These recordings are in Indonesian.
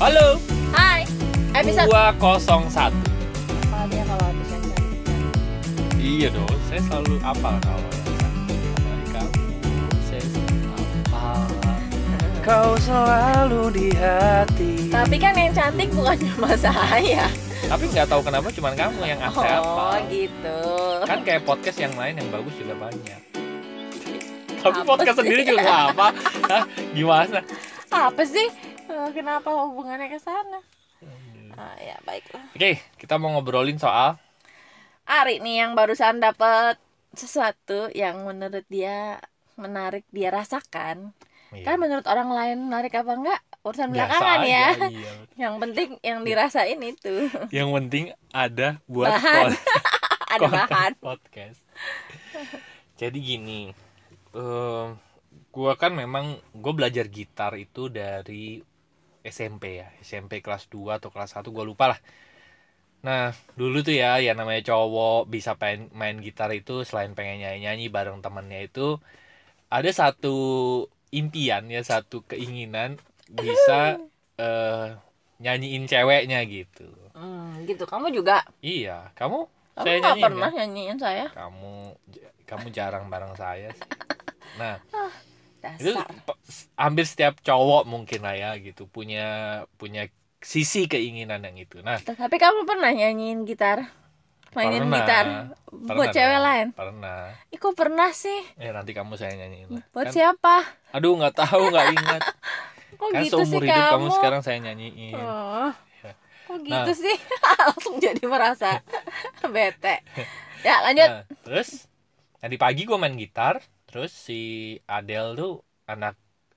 Halo, Hai, episode 201 Apa dia kalau cantik? Iya dong, saya selalu apal kalau. Apalagi kamu, saya selalu apal Kau selalu di hati Tapi kan yang cantik bukan cuma saya Tapi nggak tahu kenapa cuma kamu yang saya Oh apal gitu Kan kayak podcast yang lain yang bagus juga banyak Tapi Apa podcast sih? sendiri juga nggak apa Hah? Gimana? Apa sih? Kenapa hubungannya ke sana? Ah, ya baiklah Oke, kita mau ngobrolin soal Ari nih yang barusan dapat sesuatu yang menurut dia menarik dia rasakan Iya, Kan menurut orang lain menarik apa enggak urusan biasa belakangan aja, ya iya. Yang penting yang dirasain itu Yang penting ada buat Bahan. Ada bahan podcast. Jadi gini, em, gua kan memang gue belajar gitar itu dari SMP ya, SMP kelas 2 atau kelas 1 gue lupa lah. Nah dulu tuh ya, ya namanya cowok bisa main, main gitar itu selain pengen nyanyi-nyanyi bareng temennya itu ada satu impian ya, satu keinginan bisa eh, nyanyiin ceweknya gitu. hmm, gitu kamu juga Iya, kamu? kamu saya nyanyiin pernah ya? nyanyiin saya kamu kamu jarang bareng saya sih. Nah, itu dasar pe- hampir setiap cowok mungkin lah ya gitu punya punya sisi keinginan yang itu. Nah, Tapi kamu pernah nyanyiin gitar? Mainin Pernah. gitar pernah buat cewek dong, lain? Pernah. Ih, kok pernah sih? Eh nanti kamu saya nyanyiin lah. Buat Kan- siapa? Aduh nggak tahu nggak ingat. Kok kan gitu sih seumur hidup kamu. kamu? sekarang saya nyanyiin. Oh, Ya. kok Nah. gitu sih? Langsung jadi merasa bete. Ya, lanjut. Nah, terus tadi pagi gue main gitar, terus si Adele tuh anak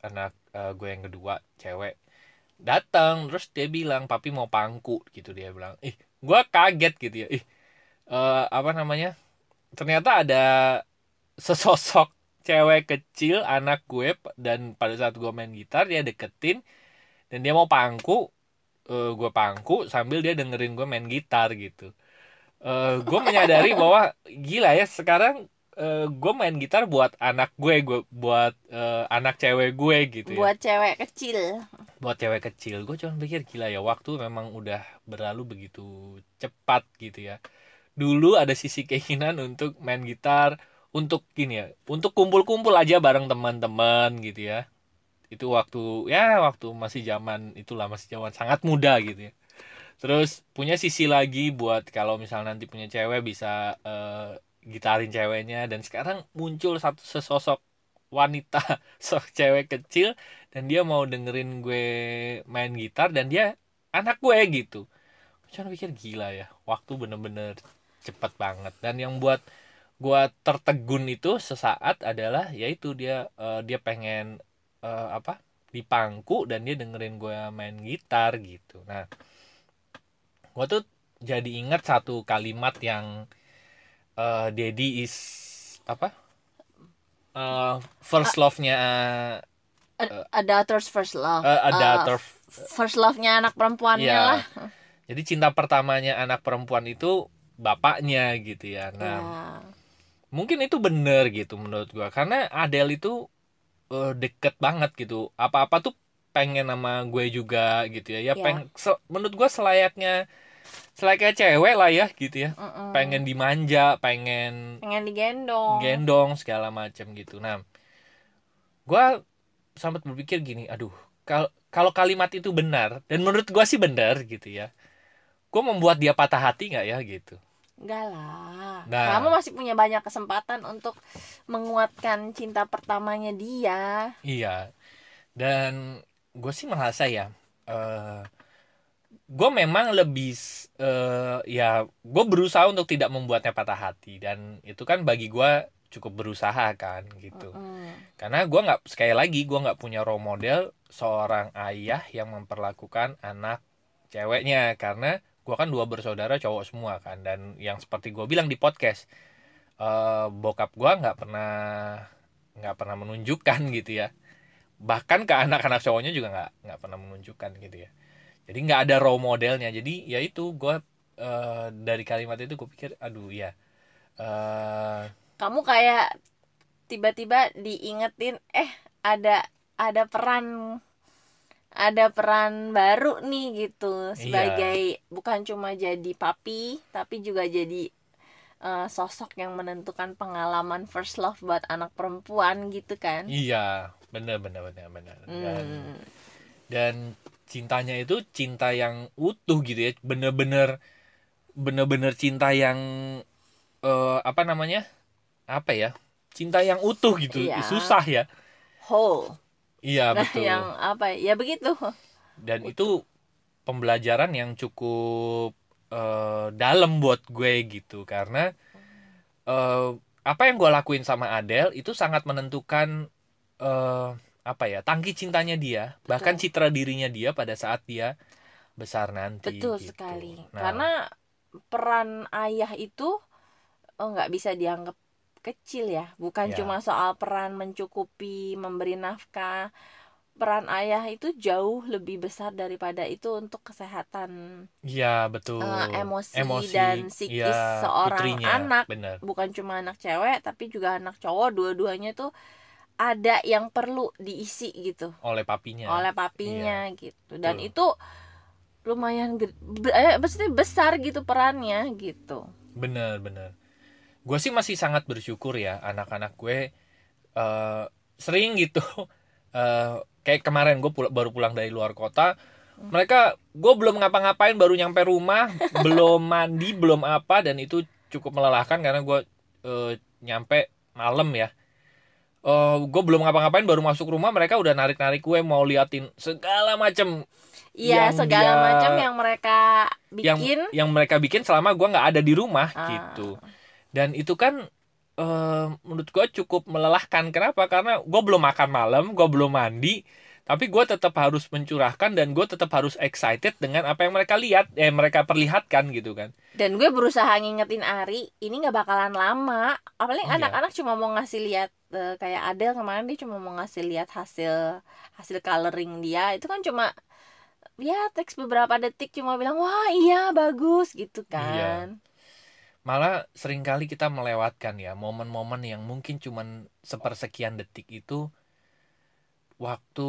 anak eh, gue yang kedua cewek datang terus dia bilang papi mau pangku gitu dia bilang. Ih gue kaget gitu ya. Ih eh, apa namanya ternyata ada sesosok cewek kecil anak gue dan pada saat gue main gitar dia deketin dan dia mau pangku eh, gue pangku sambil dia dengerin gue main gitar gitu. Eh gue menyadari bahwa gila ya sekarang eh, gue main gitar buat anak gue gue buat eh, anak cewek gue gitu ya. Buat cewek kecil. buat cewek kecil. Gue cuma pikir gila ya waktu memang udah berlalu begitu cepat gitu ya. Dulu ada sisi keinginan untuk main gitar untuk gini ya untuk kumpul-kumpul aja bareng teman-teman gitu ya. Itu waktu ya waktu masih zaman itulah masih zaman sangat muda gitu ya. Terus punya sisi lagi buat kalau misal nanti punya cewek bisa eh, gitarin ceweknya dan sekarang muncul satu sesosok wanita sok cewek kecil dan dia mau dengerin gue main gitar dan dia anak gue gitu. Cuma pikir gila ya waktu bener-bener cepet banget. Dan yang buat gue tertegun itu sesaat adalah yaitu dia eh, dia pengen eh, apa di pangku dan dia dengerin gue main gitar gitu. Nah gue tuh jadi ingat satu kalimat yang eh Daddy is apa Eh, first love-nya A, a daughter's first love. eh, a Uh, daughter first love-nya anak perempuannya Iya. lah. Jadi cinta pertamanya anak perempuan itu bapaknya gitu ya. Nah, Ya. mungkin itu bener gitu menurut gua karena Adele itu eh, deket banget gitu. Apa-apa tuh pengen sama gue juga gitu ya. Ya, Iya. peng se- menurut gua selayaknya selayaknya cewek lah ya gitu ya. Mm-mm. Pengen dimanja, pengen pengen digendong. gendong segala macam gitu. Nah, gua sempat berpikir gini, aduh, kalau kalau kalimat itu benar dan menurut gua sih benar gitu ya. Gua membuat dia patah hati nggak ya gitu. Enggak lah. Nah. Kamu masih punya banyak kesempatan untuk menguatkan cinta pertamanya dia. Iya. Dan gue sih merasa ya, eh gue memang lebih eh ya gue berusaha untuk tidak membuatnya patah hati. Dan itu kan bagi gua cukup berusaha kan gitu. Mm. Karena gue nggak sekali lagi gue nggak punya role model seorang ayah yang memperlakukan anak ceweknya. Karena gue kan dua bersaudara cowok semua kan. Dan yang seperti gue bilang di podcast eh, bokap gue nggak pernah nggak pernah menunjukkan gitu ya. Bahkan ke anak-anak cowoknya juga nggak nggak pernah menunjukkan gitu ya jadi nggak ada role modelnya. Jadi ya itu gue eh, dari kalimat itu gue pikir aduh ya eh Kamu kayak tiba-tiba diingetin eh ada ada peran ada peran baru nih gitu. Iya. sebagai bukan cuma jadi papi tapi juga jadi eh, sosok yang menentukan pengalaman first love buat anak perempuan gitu kan. Iya. Bener bener bener bener. Dan Hmm. dan cintanya itu cinta yang utuh gitu ya. Bener-bener bener-bener cinta yang eh, apa namanya? Apa ya? Cinta yang utuh gitu. Iya. susah ya. Whole. Iya nah betul. yang apa ya? Begitu. Dan itu pembelajaran yang cukup eh, dalam buat gue gitu. Karena eh, apa yang gue lakuin sama Adele itu sangat menentukan eh, apa ya tangki cintanya dia bahkan citra dirinya dia pada saat dia besar nanti betul gitu. sekali. Nah, karena peran ayah itu oh, nggak bisa dianggap kecil ya. Bukan Ya. cuma soal peran mencukupi memberi nafkah. Peran ayah itu jauh lebih besar daripada itu untuk kesehatan iya betul. eh, emosi dan psikis iya, seorang putrinya, anak. bener bukan cuma anak cewek tapi juga anak cowok. Dua-duanya tuh ada yang perlu diisi gitu oleh papinya oleh papinya gitu dan Betul. itu lumayan eh, maksudnya besar gitu perannya gitu Bener bener. Gue sih masih sangat bersyukur ya anak-anak gue eh, sering gitu. eh, kayak kemarin gue pul- baru pulang dari luar kota. Mereka gue belum ngapa-ngapain baru nyampe rumah, belum mandi, belum apa dan itu cukup melelahkan karena gue eh, nyampe malam ya. Eh gue belum ngapa-ngapain baru masuk rumah mereka udah narik-narik gue mau liatin segala macem. Iya Yang segala dia- macam yang mereka yang bikin. yang mereka bikin selama gua nggak ada di rumah Ah. gitu. Dan itu kan eh, menurut gua cukup melelahkan. Kenapa? Karena gua belum makan malam gua belum mandi tapi gua tetap harus mencurahkan dan gua tetap harus excited dengan apa yang mereka lihat eh mereka perlihatkan gitu kan. Dan gue berusaha ngingetin Ari ini nggak bakalan lama. Apalagi Iya. anak-anak cuma mau ngasih lihat eh, kayak Adele kemarin dia cuma mau ngasih lihat hasil hasil coloring dia. Itu kan cuma ya teks beberapa detik cuma bilang wah iya bagus gitu kan. Malah sering kali kita melewatkan ya momen-momen yang mungkin cuman sepersekian detik itu waktu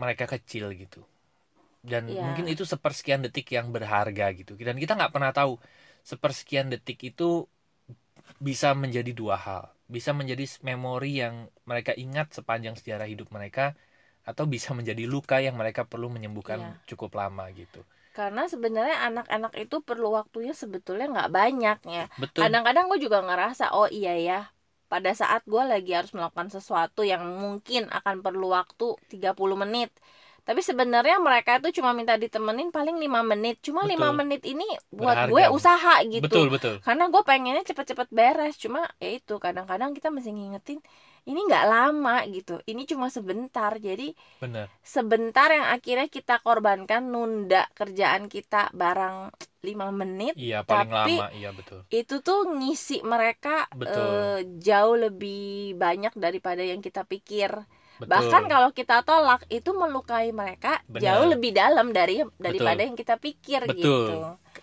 mereka kecil gitu. Dan Iya. mungkin itu sepersekian detik yang berharga gitu. Dan kita nggak pernah tahu sepersekian detik itu bisa menjadi dua hal bisa menjadi memori yang mereka ingat sepanjang sejarah hidup mereka atau bisa menjadi luka yang mereka perlu menyembuhkan Iya. cukup lama gitu. Karena sebenarnya anak-anak itu perlu waktunya sebetulnya nggak banyak ya. Kadang-kadang gue juga ngerasa oh iya ya pada saat gue lagi harus melakukan sesuatu yang mungkin akan perlu waktu 30 menit tapi sebenarnya mereka tuh cuma minta ditemenin paling lima menit. Cuma lima menit ini buat Berharga. gue usaha gitu. Betul betul. Karena gue pengennya cepet-cepet beres. Cuma ya itu kadang-kadang kita mesti ngingetin ini nggak lama gitu. Ini cuma sebentar. Jadi benar. sebentar yang akhirnya kita korbankan nunda kerjaan kita barang lima menit. Iya paling Tapi- lama. Iya betul. itu tuh ngisi mereka Betul. eh, jauh lebih banyak daripada yang kita pikir betul bahkan kalau kita tolak itu melukai mereka Benar. jauh lebih dalam dari daripada yang kita pikir Betul. gitu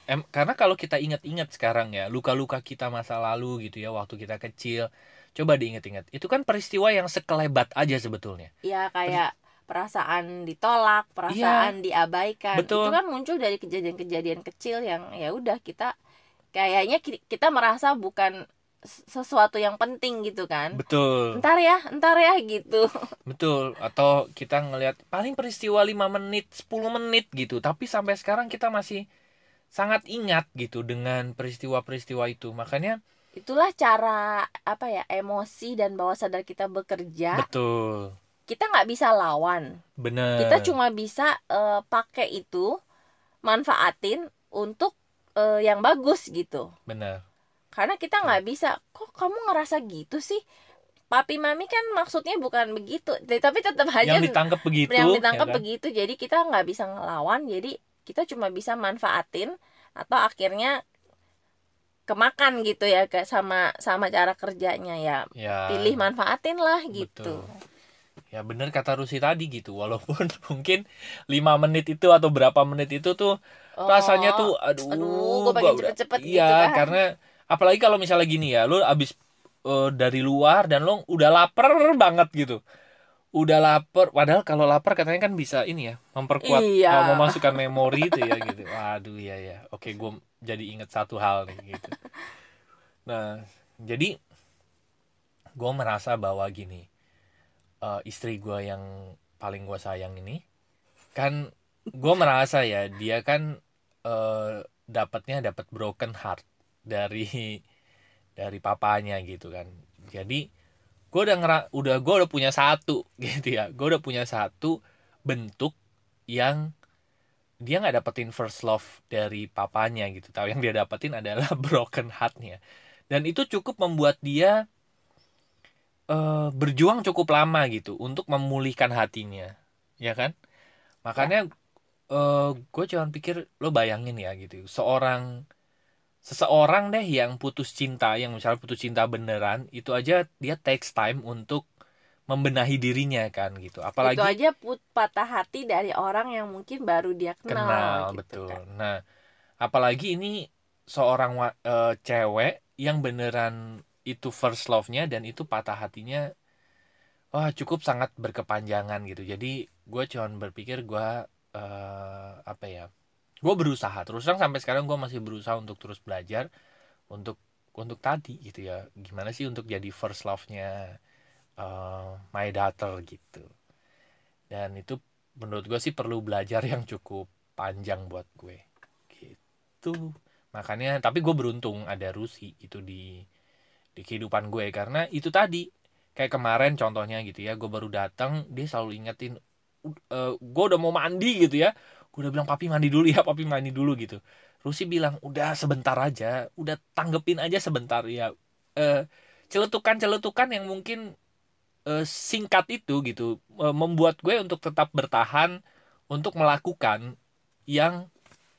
Em, karena kalau kita ingat-ingat sekarang ya luka-luka kita masa lalu gitu ya waktu kita kecil coba diingat-ingat itu kan peristiwa yang sekelebat aja sebetulnya ya kayak perasaan ditolak perasaan diabaikan Iya. Betul. itu kan muncul dari kejadian-kejadian kecil yang ya udah kita kayaknya ki- kita merasa bukan sesuatu yang penting gitu kan. Betul. Ntar ya ntar ya gitu. Betul. Atau kita ngelihat paling peristiwa 5 menit 10 menit gitu. Tapi sampai sekarang kita masih sangat ingat gitu dengan peristiwa-peristiwa itu. Makanya itulah cara apa ya emosi dan bawah sadar kita bekerja. Betul. Kita nggak bisa lawan. Bener. Kita cuma bisa eh, pakai itu manfaatin untuk eh, yang bagus gitu. Bener karena kita nggak bisa. Kok kamu ngerasa gitu sih? Papi mami kan maksudnya bukan begitu. Tapi tetap aja yang ditangkap begitu yang ditangkap ya kan? begitu. Jadi kita nggak bisa ngelawan. Jadi kita cuma bisa manfaatin atau akhirnya kemakan gitu ya kayak sama sama cara kerjanya. Ya ya. pilih manfaatin lah gitu. Betul. Ya bener kata Rusi tadi gitu. Walaupun mungkin 5 menit itu atau berapa menit itu tuh Oh, Rasanya tuh aduh, aduh, gua pengen cepet-cepet gitu Iya kan. karena Apalagi kalau misalnya gini ya Lu abis eh, dari luar dan lu udah lapar banget gitu. Udah lapar padahal kalau lapar katanya kan bisa ini ya memperkuat Iya. uh, memasukkan memori itu ya gitu. Waduh ya ya oke gue jadi inget satu hal nih gitu. Nah jadi gue merasa bahwa gini eh, istri gue yang paling gue sayang ini kan gue merasa ya dia kan eh, dapatnya dapat broken heart dari dari papanya gitu kan. Jadi gue udah ngera udah gue udah punya satu gitu ya. Gue udah punya satu bentuk yang dia nggak dapetin first love dari papanya gitu. Tahu yang dia dapetin adalah broken heartnya. Dan itu cukup membuat dia eh, berjuang cukup lama gitu untuk memulihkan hatinya ya kan? Makanya eh, gue cuman pikir lo bayangin ya gitu. Seorang seseorang deh yang putus cinta yang misalnya putus cinta beneran itu aja dia takes time untuk membenahi dirinya kan gitu. Apalagi itu aja put patah hati dari orang yang mungkin baru dia kenal, kenal gitu betul. kan. nah apalagi ini seorang eh, cewek yang beneran itu first love-nya dan itu patah hatinya wah cukup sangat berkepanjangan gitu. Jadi gue cuman berpikir gue eh, apa ya gue berusaha terus terang sampai sekarang gue masih berusaha untuk terus belajar untuk untuk tadi gitu ya. Gimana sih untuk jadi first love-nya eh, my daughter gitu. Dan itu menurut gue sih perlu belajar yang cukup panjang buat gue. Gitu. Makanya tapi gue beruntung ada Rusi gitu di di kehidupan gue. Karena itu tadi kayak kemarin contohnya gitu ya gue baru datang dia selalu ingetin "Uh, gue udah mau mandi gitu ya gue udah bilang papi mandi dulu ya papi mandi dulu gitu. Rusi bilang udah sebentar aja udah tanggepin aja sebentar ya. Eh, celetukan-celetukan yang mungkin eh, singkat itu gitu eh, membuat gue untuk tetap bertahan untuk melakukan yang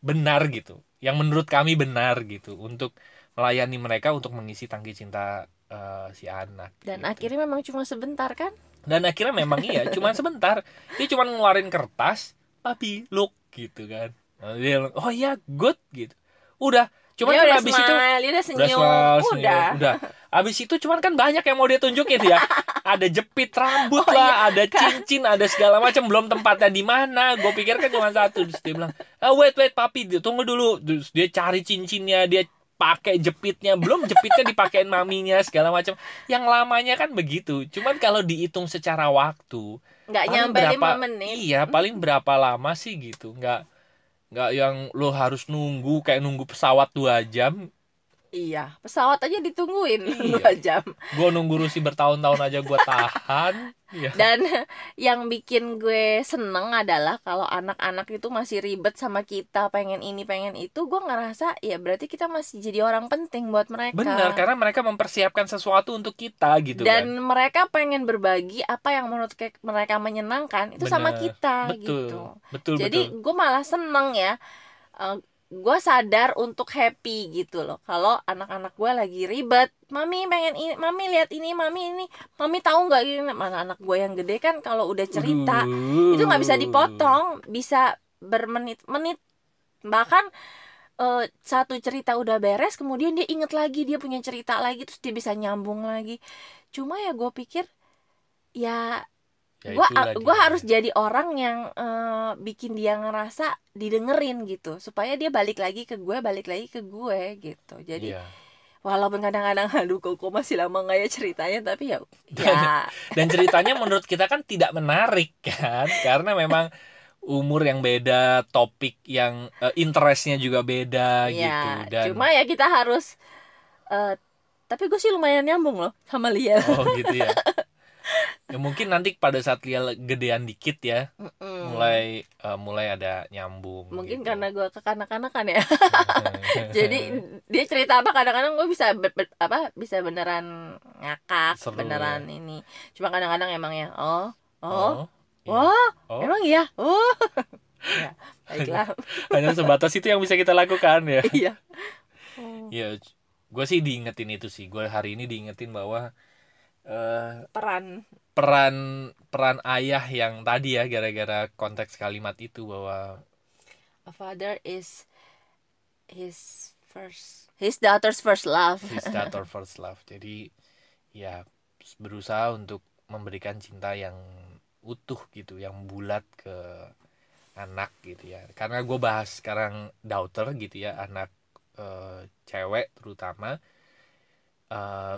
benar gitu. Yang menurut kami benar gitu untuk melayani mereka untuk mengisi tangki cinta eh, si anak dan gitu. akhirnya memang cuma sebentar kan? Dan akhirnya memang iya cuman sebentar. Dia cuman ngeluarin kertas papi look gitu kan. Nah, dia bilang, oh iya good gitu. Udah cuman dia kan udah habis itu dia udah udah senyum. smile, senyum, udah. Udah. Habis itu cuman kan banyak yang mau dia tunjukin ya. Ada jepit rambut Oh, lah ada cincin ada segala macam. Belum tempatnya di mana. Gue pikir kan cuma satu. Terus dia bilang ah, wait wait papi dia tunggu dulu. Terus dia cari cincinnya dia pakai jepitnya. Belum jepitnya dipakein maminya segala macam. Yang lamanya kan begitu. Cuman kalau dihitung secara waktu nggak nyampe berapa lima menit. iya paling berapa lama sih gitu? Nggak nggak yang lo harus nunggu kayak nunggu pesawat dua jam iya pesawat aja ditungguin. Iya. dua jam. Gue nunggu Rusi bertahun-tahun aja gue tahan. Iya. dan yang bikin gue seneng adalah kalau anak-anak itu masih ribet sama kita pengen ini pengen itu gue ngerasa ya berarti kita masih jadi orang penting buat mereka. Benar karena mereka mempersiapkan sesuatu untuk kita gitu dan kan. mereka pengen berbagi apa yang menurut mereka menyenangkan itu sama Benar. kita betul. gitu. Betul jadi gue malah seneng ya Eh, gue sadar untuk happy gitu loh. Kalau anak-anak gue lagi ribet mami pengen ini mami lihat ini mami ini mami tahu nggak ini? Mana anak gue yang gede kan kalau udah cerita Waduh. itu nggak bisa dipotong bisa bermenit-menit. Bahkan eh, satu cerita udah beres kemudian dia inget lagi dia punya cerita lagi terus dia bisa nyambung lagi. Cuma ya gue pikir ya Ya, gue harus jadi orang yang eh, bikin dia ngerasa didengerin gitu. Supaya dia balik lagi ke gue balik lagi ke gue gitu. Jadi Iya. walaupun kadang-kadang aduh kok kok masih lama nggak ya ceritanya? Tapi ya ya. dan ceritanya menurut kita kan tidak menarik kan? Karena memang umur yang beda topik yang eh, interestnya juga beda gitu. Ya dan cuma ya kita harus eh, tapi gue sih lumayan nyambung loh sama Lia. Oh gitu ya ya mungkin nanti pada saat dia gedean dikit ya Mm-mm. mulai eh, mulai ada nyambung mungkin gitu. karena gue kekanak-kanakan ya. Jadi dia cerita apa kadang-kadang gue bisa be- be- apa bisa beneran ngakak Seru beneran ini. Cuma kadang-kadang emang ya oh oh, iya. wah Oh. emang iya? Oh. Ya baiklah. Hanya sebatas itu yang bisa kita lakukan ya. Iya. Ya gue sih diingetin itu sih. Gue hari ini diingetin bahwa eh, peran. peran peran ayah yang tadi ya gara-gara konteks kalimat itu bahwa a father is his first his daughter's first love. His daughter first love. Jadi ya berusaha untuk memberikan cinta yang utuh gitu yang bulat ke anak gitu ya. Karena gue bahas sekarang daughter gitu ya anak eh, cewek terutama. Eh,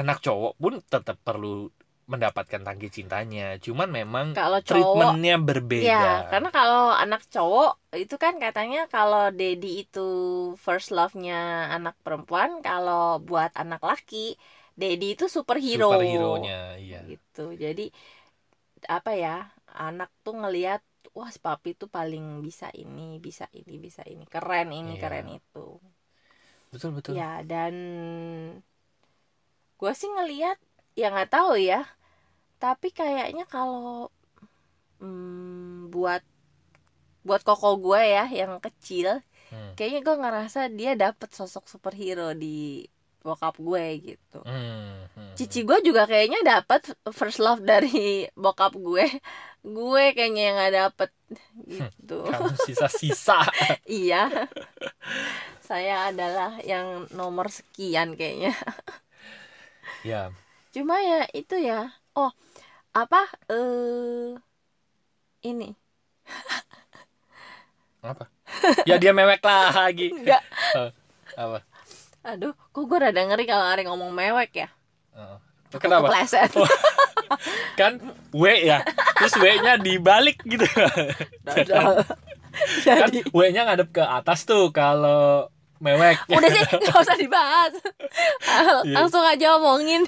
anak cowok pun tetap perlu mendapatkan tangki cintanya. Cuman memang kalau cowok treatmentnya berbeda. ya karena kalau anak cowok itu kan katanya kalau daddy itu first love-nya anak perempuan kalau buat anak laki daddy itu superhero. Superhero-nya iya. Gitu. Jadi apa ya anak tuh ngelihat wah si papi tuh paling bisa ini bisa ini bisa ini. Keren ini Iya. keren itu. Betul betul. Ya dan gue sih ngelihat ya nggak tahu ya. Tapi kayaknya kalau hmm, buat buat koko gue ya yang kecil Hmm. kayaknya gue ngerasa dia dapet sosok superhero di bokap gue gitu. Hmm, hmm, cici gue juga kayaknya dapet first love dari bokap gue gue kayaknya yang nggak dapet gitu. Kamu sisa-sisa. Iya. Saya adalah yang nomor sekian kayaknya ya. Cuma ya itu ya. Oh apa eh ini. Apa? Ya dia mewek lagi. Enggak. Apa? Aduh kok gue rada ngeri kalau Ari ngomong mewek ya? Heeh. kenapa? Kepleset. kan W ya? Terus W nya dibalik gitu. Kan jadi W nya ngadep ke atas tuh kalau mewek. Udah sih nggak usah dibahas. Iya. langsung aja omongin.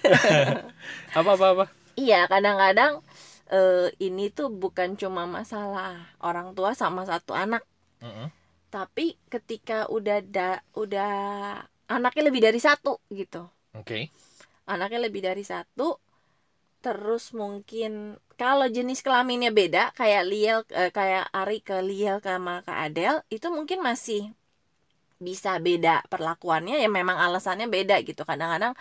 Apa apa apa? Iya kadang-kadang eh, ini tuh bukan cuma masalah orang tua sama satu anak. Heeh. tapi ketika udah da, udah anaknya lebih dari satu gitu. Oke. Anaknya lebih dari satu terus mungkin kalau jenis kelaminnya beda kayak Liel eh, kayak Ari ke Liel sama ke Adele itu mungkin masih bisa beda perlakuannya ya memang alasannya beda gitu. Kadang-kadang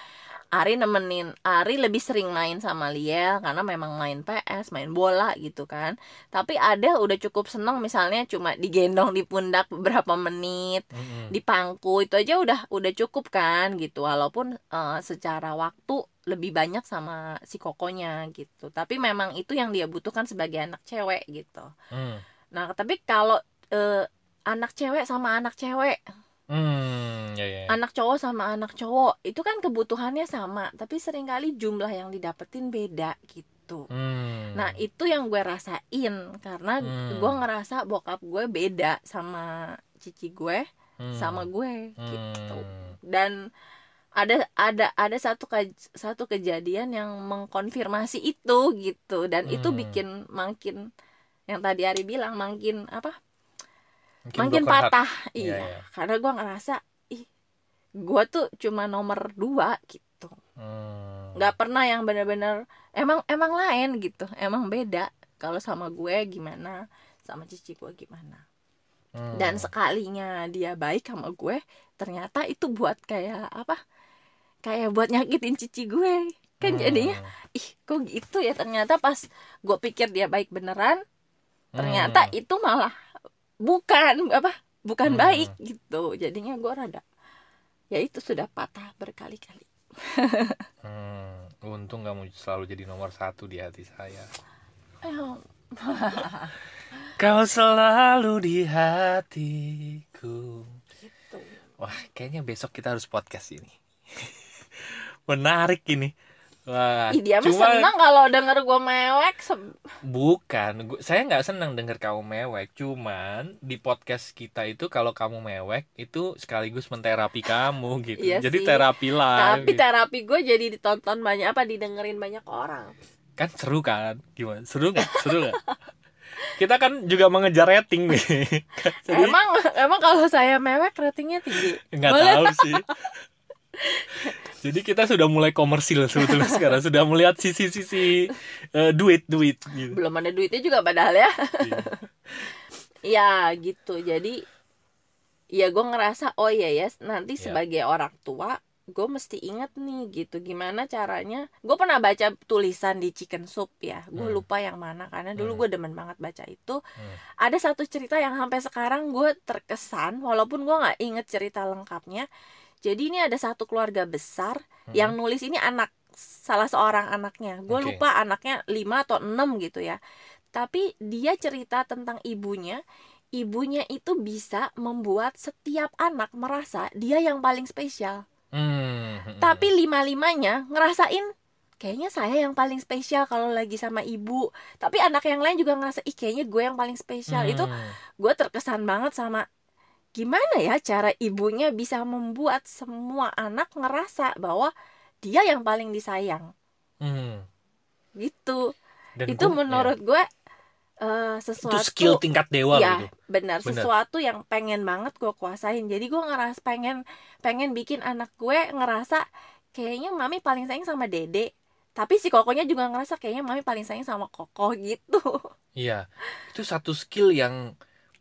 Ari nemenin Ari lebih sering main sama Liel karena memang main PS main bola gitu kan. Tapi Adele udah cukup seneng misalnya cuma digendong di pundak beberapa menit Mm-mm. di pangku itu aja udah udah cukup kan gitu. Walaupun eh, secara waktu lebih banyak sama si kokonya gitu. Tapi memang itu yang dia butuhkan sebagai anak cewek gitu. Hmm. nah tapi kalau eh, anak cewek sama anak cewek Hmm, ya, ya, ya. anak cowok sama anak cowok itu kan kebutuhannya sama tapi sering kali jumlah yang didapetin beda gitu Hmm. nah itu yang gue rasain karena Hmm. gue ngerasa bokap gue beda sama cici gue Hmm. sama gue gitu Hmm. dan ada ada ada satu kaj- satu kejadian yang mengkonfirmasi itu gitu dan itu Hmm. bikin makin yang tadi Ari bilang makin apa Mungkin makin heart. patah Iya, iya iya. karena gua ngerasa ih gua tuh cuma nomor dua gitu Hmm. nggak pernah yang bener-bener emang emang lain gitu emang beda kalau sama gue gimana sama cici gue gimana Hmm. dan sekalinya dia baik sama gue ternyata itu buat kayak apa kayak buat nyakitin cici gue kan Hmm. jadinya ih kok gitu ya ternyata pas gue pikir dia baik beneran ternyata Hmm. itu malah bukan apa bukan Hmm. baik gitu jadinya gue rada ya itu sudah patah berkali-kali Hmm, untung kamu selalu jadi nomor satu di hati saya. Kau selalu di hatiku. gitu Wah, kayaknya besok kita harus podcast ini. Menarik ini. Wah, Ih, dia cuma senang kalau denger gue mewek se- bukan. Gua- saya nggak senang denger kamu mewek. Cuman di podcast kita itu kalau kamu mewek itu sekaligus menterapi kamu gitu. Iya Jadi sih. terapi lah. tapi terapi gue jadi ditonton banyak apa didengerin banyak orang kan seru kan? Gimana? Seru nggak? Seru nggak? kita kan juga mengejar rating nih. Jadi emang emang kalau saya mewek ratingnya tinggi nggak Boleh. tahu sih. Jadi kita sudah mulai komersil sebetulnya sekarang sudah melihat sisi-sisi eh, duit duit gitu. belum ada duitnya juga padahal ya Iya. ya gitu jadi ya gue ngerasa oh iya ya nanti Ya. sebagai orang tua gue mesti inget nih gitu gimana caranya gue pernah baca tulisan di chicken soup ya gue Hmm. lupa yang mana karena dulu Hmm. gue demen banget baca itu Hmm. ada satu cerita yang sampai sekarang gue terkesan walaupun gue nggak inget cerita lengkapnya jadi ini ada satu keluarga besar Hmm. yang nulis ini anak salah seorang anaknya. Gue Oke. lupa anaknya lima atau enam gitu ya. Tapi dia cerita tentang ibunya. Ibunya itu bisa membuat setiap anak merasa dia yang paling spesial. Hmm, tapi lima limanya ngerasain kayaknya saya yang paling spesial kalau lagi sama ibu. Tapi anak yang lain juga ngerasa ih kayaknya gue yang paling spesial. Hmm. itu gue terkesan banget sama gimana ya cara ibunya bisa membuat semua anak ngerasa bahwa dia yang paling disayang Hmm. gitu Dan itu gua- menurut gue eh, ya, itu sesuatu skill tingkat dewa ya gitu. benar Benar. sesuatu yang pengen banget gue kuasain jadi gue ngeras pengen pengen bikin anak gue ngerasa kayaknya mami paling sayang sama dede tapi si kokonya juga ngerasa kayaknya mami paling sayang sama koko gitu Iya, itu satu skill yang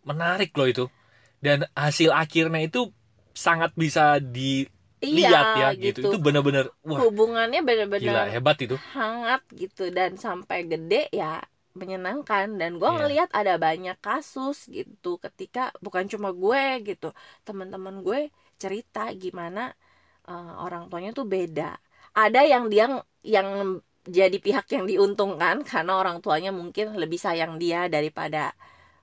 menarik loh itu. Dan hasil akhirnya itu sangat bisa dilihat ya gitu. Itu benar-benar hubungannya benar-benar hebat itu. hangat gitu dan sampai gede ya menyenangkan dan gue Iya. ngelihat ada banyak kasus gitu ketika bukan cuma gue gitu teman-teman gue cerita gimana eh, orang tuanya tuh beda ada yang dia yang jadi pihak yang diuntungkan karena orang tuanya mungkin lebih sayang dia daripada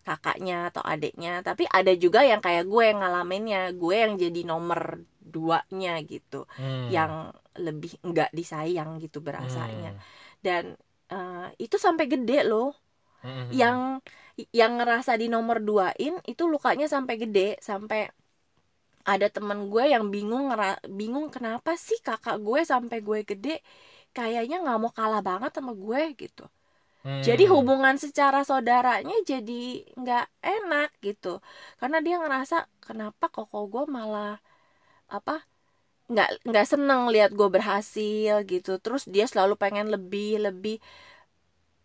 kakaknya atau adiknya. Tapi ada juga yang kayak gue yang ngalaminnya. Gue yang jadi nomor duanya gitu. Hmm. yang lebih enggak disayang gitu berasanya. Hmm. dan eh, itu sampai gede loh. Hmm. yang yang ngerasa di nomor duain itu lukanya sampai gede. Sampai ada temen gue yang bingung bingung kenapa sih kakak gue sampai gue gede kayaknya nggak mau kalah banget sama gue gitu Hmm. jadi hubungan secara saudaranya jadi nggak enak gitu karena dia ngerasa kenapa koko gue malah apa nggak nggak seneng lihat gue berhasil gitu terus dia selalu pengen lebih lebih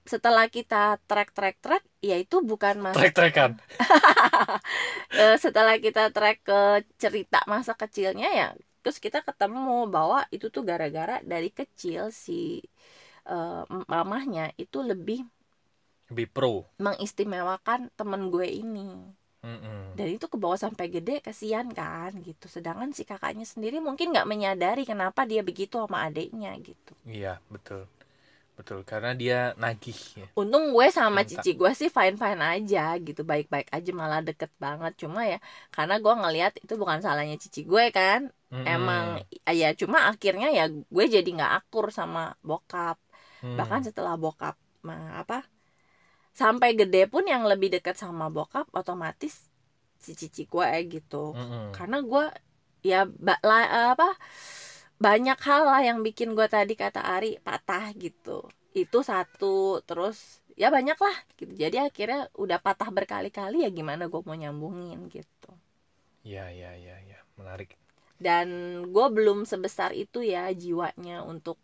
setelah kita track track track ya itu bukan mas trek-trekan. eh, setelah kita track ke cerita masa kecilnya ya terus kita ketemu bahwa itu tuh gara-gara dari kecil si eh, mamahnya itu lebih Lebih pro. mengistimewakan temen gue ini Hmm. dan itu ke bawah sampai gede kesian kan gitu sedangkan si kakaknya sendiri mungkin nggak menyadari kenapa dia begitu sama adiknya gitu Iya, betul. Betul, karena dia nagih ya. untung gue sama Minta. cici gue sih fine fine aja gitu baik baik aja malah deket banget cuma ya karena gue ngelihat itu bukan salahnya cici gue kan Hmm. emang ya cuma akhirnya ya gue jadi nggak akur sama bokap Hmm. bahkan setelah bokap apa sampai gede pun yang lebih dekat sama bokap otomatis si cici gue gitu Hmm. karena gue ya ba- la- apa banyak hal lah yang bikin gue tadi kata Ari patah gitu itu satu terus ya banyak lah gitu jadi akhirnya udah patah berkali-kali ya gimana gue mau nyambungin gitu Iya, iya, iya, iya. Menarik. dan gue belum sebesar itu ya jiwanya untuk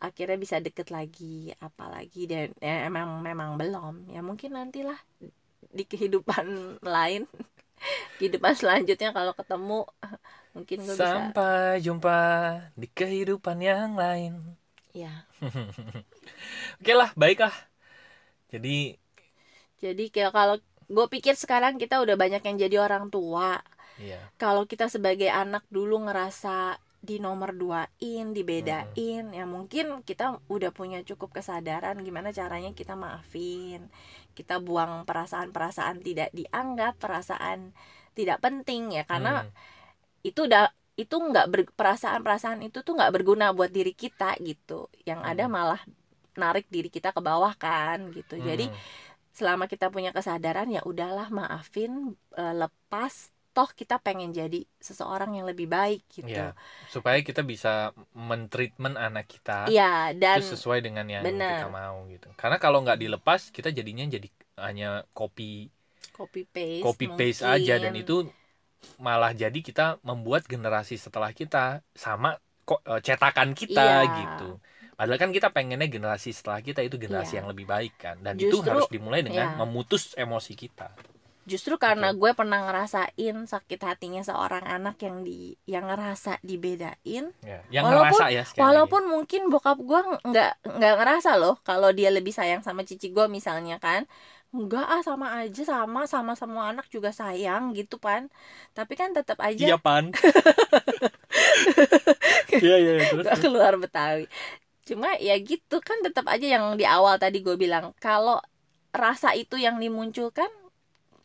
akhirnya bisa deket lagi apalagi dan ya, emang memang belum ya mungkin nantilah di kehidupan lain kehidupan selanjutnya kalau ketemu mungkin gue bisa Sampai jumpa di kehidupan yang lain. ya Oke lah, baiklah. Jadi, jadi kayak kalau gue pikir sekarang kita udah banyak yang jadi orang tua iya. kalau kita sebagai anak dulu ngerasa di nomor duain, dibedain, ya mungkin kita udah punya cukup kesadaran gimana caranya kita maafin, kita buang perasaan-perasaan tidak dianggap, perasaan tidak penting ya karena Hmm. itu udah itu nggak perasaan-perasaan itu tuh nggak berguna buat diri kita gitu, yang ada Hmm. malah narik diri kita ke bawah kan gitu, jadi Hmm. selama kita punya kesadaran ya udahlah maafin, eh, lepas toh kita pengen jadi seseorang yang lebih baik gitu. Iya, supaya kita bisa mentreatment anak kita Iya, dan itu sesuai dengan yang benar. kita mau gitu. Karena kalau nggak dilepas, kita jadinya jadi hanya copy copy paste copy paste aja dan itu malah jadi kita membuat generasi setelah kita sama kok eh, cetakan kita Iya. gitu. Padahal kan kita pengennya generasi setelah kita itu generasi Iya. yang lebih baik kan. Dan itu Justru- harus dimulai dengan iya. memutus emosi kita. Justru karena gue pernah ngerasain sakit hatinya seorang anak yang di yang ngerasa dibedain Ya, yang Walaupun- ngerasa ya sekali lagi. walaupun mungkin bokap gue nggak nggak ngerasa loh kalau dia lebih sayang sama cici gue misalnya kan enggak ah sama aja sama sama semua anak juga sayang gitu kan tapi kan tetap aja Iya pan. Iya iya iya, terus. Keluar Betawi cuma ya gitu kan tetap aja yang di awal tadi gue bilang kalau rasa itu yang dimunculkan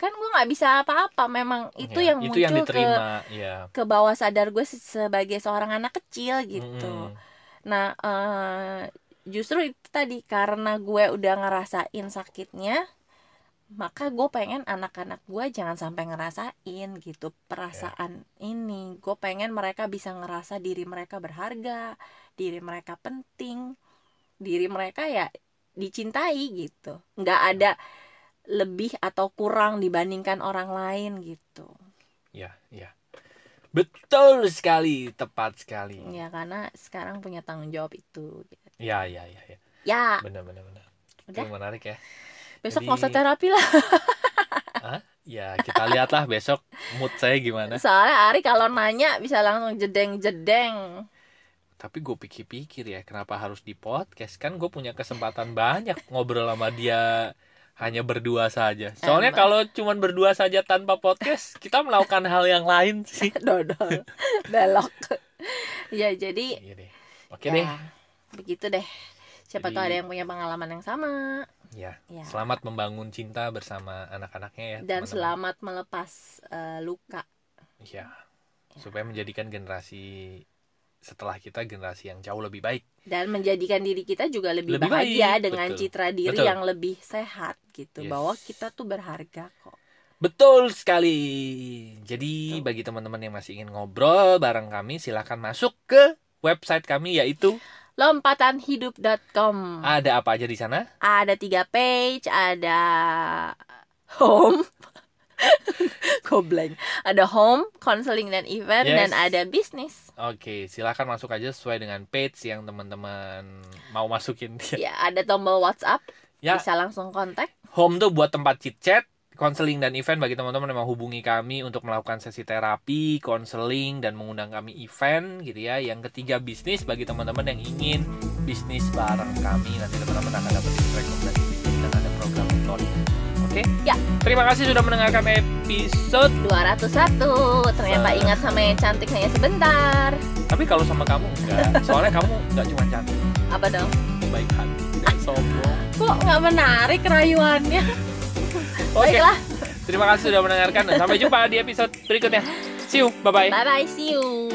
kan gue nggak bisa apa-apa. Memang itu Ya, yang itu muncul yang ke diterima ya ke bawah sadar gue se- sebagai seorang anak kecil gitu. Mm-mm. nah eh, justru itu tadi karena gue udah ngerasain sakitnya maka gue pengen anak-anak gue jangan sampai ngerasain gitu perasaan ini. Gue pengen mereka bisa ngerasa diri mereka berharga diri mereka penting diri mereka ya dicintai gitu. Nggak ada lebih atau kurang dibandingkan orang lain gitu. Ya ya. Betul sekali tepat sekali. Ya karena sekarang punya tanggung jawab itu gitu. ya ya ya ya. Ya. Benar benar benar. Udah. itu menarik ya. Besok Jadi- nggak usah terapi lah. Hah? ya kita lihatlah besok mood saya gimana. Soalnya Ari kalau nanya bisa langsung jedeng jedeng tapi gue pikir-pikir ya kenapa harus di podcast? Kan gue punya kesempatan banyak ngobrol sama dia hanya berdua saja. Soalnya Emang. kalau cuman berdua saja tanpa podcast kita melakukan hal yang lain sih. Dodol. Belok. Ya jadi iya deh. Oke ya, deh. begitu deh. Siapa Jadi- tahu ada yang punya pengalaman yang sama. Ya ya. selamat membangun cinta bersama anak-anaknya ya dan teman-teman. selamat melepas eh, luka. Ya supaya menjadikan generasi setelah kita generasi yang jauh lebih baik dan menjadikan diri kita juga lebih, Lebih bahagia baik, dengan betul. citra diri Betul. yang lebih sehat gitu Yes. bahwa kita tuh berharga kok Betul sekali. Jadi Betul. bagi teman-teman yang masih ingin ngobrol bareng kami silahkan masuk ke website kami yaitu lompatanhidup.com ada apa aja di sana? ada tiga page ada home Gobleng. Ada home, counseling dan event Yes. dan ada bisnis. Oke, silahkan masuk aja sesuai dengan page yang teman-teman mau masukin. Ya, ada tombol WhatsApp, ya, bisa langsung kontak. home tuh buat tempat chit chat, konseling dan event bagi teman-teman yang mau hubungi kami untuk melakukan sesi terapi, konseling dan mengundang kami event gitu ya. Yang ketiga bisnis bagi teman-teman yang ingin bisnis bareng kami nanti teman-teman akan dapat rekomendasi bisnis dan ada program mentoring. Oke? Ya. Terima kasih sudah mendengarkan episode. 201. Ternyata Se- ingat sama yang cantik hanya sebentar. Tapi kalau sama kamu enggak, soalnya kamu enggak cuma cantik, Apa dong? baik hati dan sombong. Kok nggak menarik rayuannya? Oke. Baiklah. Terima kasih sudah mendengarkan dan sampai jumpa di episode berikutnya. See you. Bye bye. Bye bye, see you.